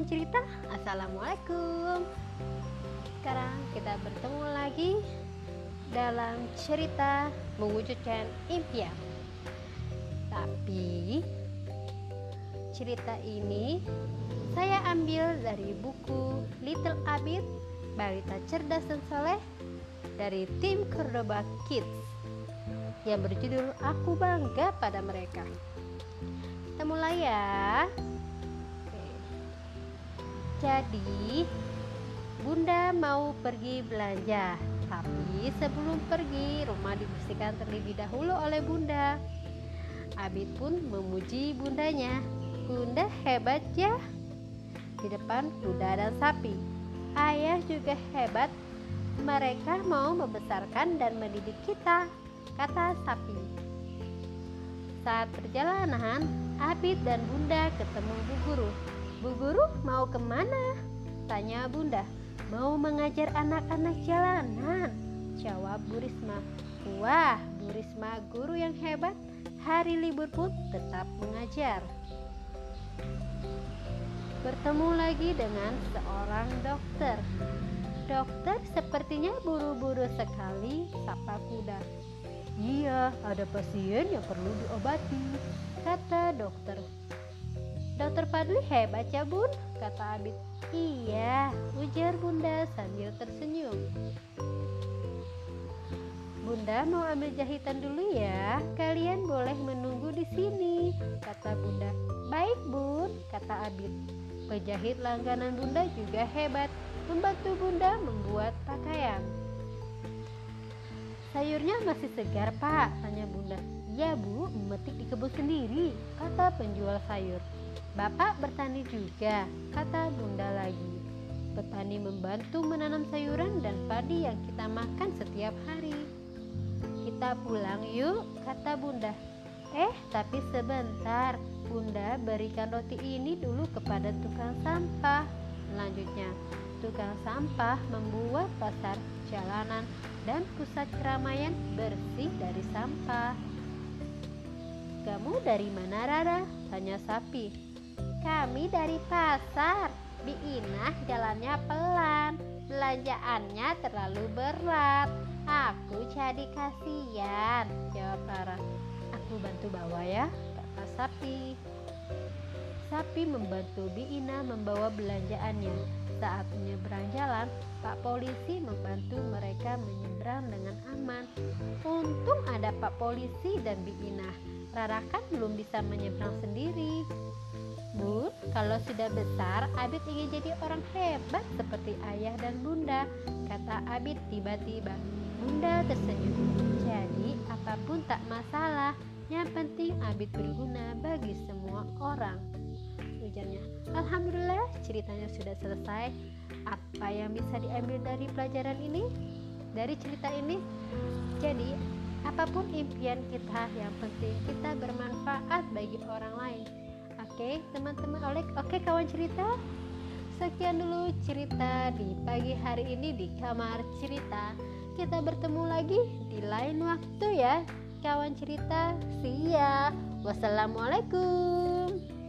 kawan cerita, Assalamualaikum Sekarang kita bertemu lagi dalam cerita mewujudkan impian Tapi cerita ini saya ambil dari buku Little Abid Balita Cerdas dan Soleh dari tim Cordoba Kids yang berjudul Aku Bangga Pada Mereka. Kita mulai ya. Jadi, Bunda mau pergi belanja, tapi sebelum pergi, rumah dibersihkan terlebih dahulu oleh Bunda. Abid pun memuji bundanya. Bunda hebat ya. Di depan kuda dan sapi. Ayah juga hebat. Mereka mau membesarkan dan mendidik kita, kata sapi. Saat perjalanan, Abid dan Bunda ketemu Bu Guru. Bu Guru mau ke mana? Tanya Bunda. Mau mengajar anak-anak jalanan. Jawab Bu Risma. Wah, Bu Risma guru yang hebat. Hari libur pun tetap mengajar. Bertemu lagi dengan seorang dokter. Dokter sepertinya buru-buru sekali sapa kuda. Iya, ada pasien yang perlu diobati, kata dokter. Fadli hebat ya bun, kata Abid. Iya, ujar bunda sambil tersenyum. Bunda mau ambil jahitan dulu ya. Kalian boleh menunggu di sini, kata bunda. Baik bun, kata Abid. Penjahit langganan bunda juga hebat, membantu bunda membuat pakaian. Sayurnya masih segar pak, tanya bunda. Ya bu, memetik di kebun sendiri, kata penjual sayur. Bapak bertani juga, kata bunda lagi. Petani membantu menanam sayuran dan padi yang kita makan setiap hari. Kita pulang yuk, kata bunda. Eh, tapi sebentar, bunda berikan roti ini dulu kepada tukang sampah. Selanjutnya, tukang sampah membuat pasar jalanan dan pusat keramaian bersih dari sampah. Kamu dari mana Rara? Tanya sapi. Kami dari pasar. Bi Inah jalannya pelan. Belanjaannya terlalu berat. Aku jadi kasihan. Jawab Rara. Aku bantu bawa ya, kata sapi. Sapi membantu Bi Inah membawa belanjaannya. Saat menyeberang jalan, Pak Polisi membantu mereka menyeberang dengan aman. Untung ada Pak Polisi dan Bi Inah. Rara kan belum bisa menyeberang sendiri. Bu, kalau sudah besar, Abid ingin jadi orang hebat seperti ayah dan bunda, kata Abid tiba-tiba. Bunda tersenyum. Jadi, apa pun tak masalah. Yang penting Abid berguna bagi semua orang. Ujarnya, Alhamdulillah ceritanya sudah selesai. Apa yang bisa diambil dari pelajaran ini? Dari cerita ini? Jadi, apa pun impian kita, yang penting kita bermanfaat bagi orang lain Oke, teman-teman oke kawan cerita. Sekian dulu cerita di pagi hari ini di kamar cerita. Kita bertemu lagi di lain waktu ya. Kawan cerita, see ya. Wassalamualaikum.